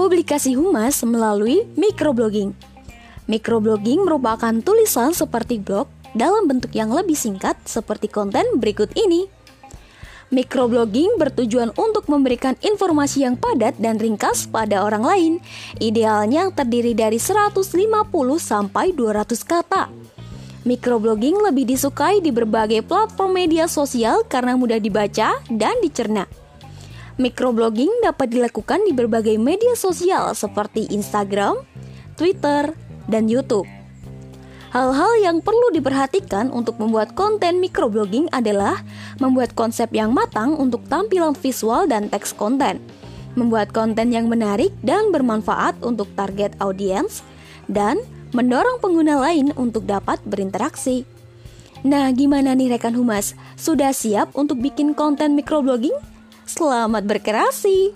publikasi humas melalui microblogging. Microblogging merupakan tulisan seperti blog dalam bentuk yang lebih singkat seperti konten berikut ini. Microblogging bertujuan untuk memberikan informasi yang padat dan ringkas pada orang lain, idealnya terdiri dari 150 sampai 200 kata. Microblogging lebih disukai di berbagai platform media sosial karena mudah dibaca dan dicerna. Microblogging dapat dilakukan di berbagai media sosial seperti Instagram, Twitter, dan YouTube. Hal-hal yang perlu diperhatikan untuk membuat konten microblogging adalah membuat konsep yang matang untuk tampilan visual dan teks konten, membuat konten yang menarik dan bermanfaat untuk target audiens, dan mendorong pengguna lain untuk dapat berinteraksi. Nah, gimana nih rekan humas? Sudah siap untuk bikin konten microblogging? Selamat berkreasi!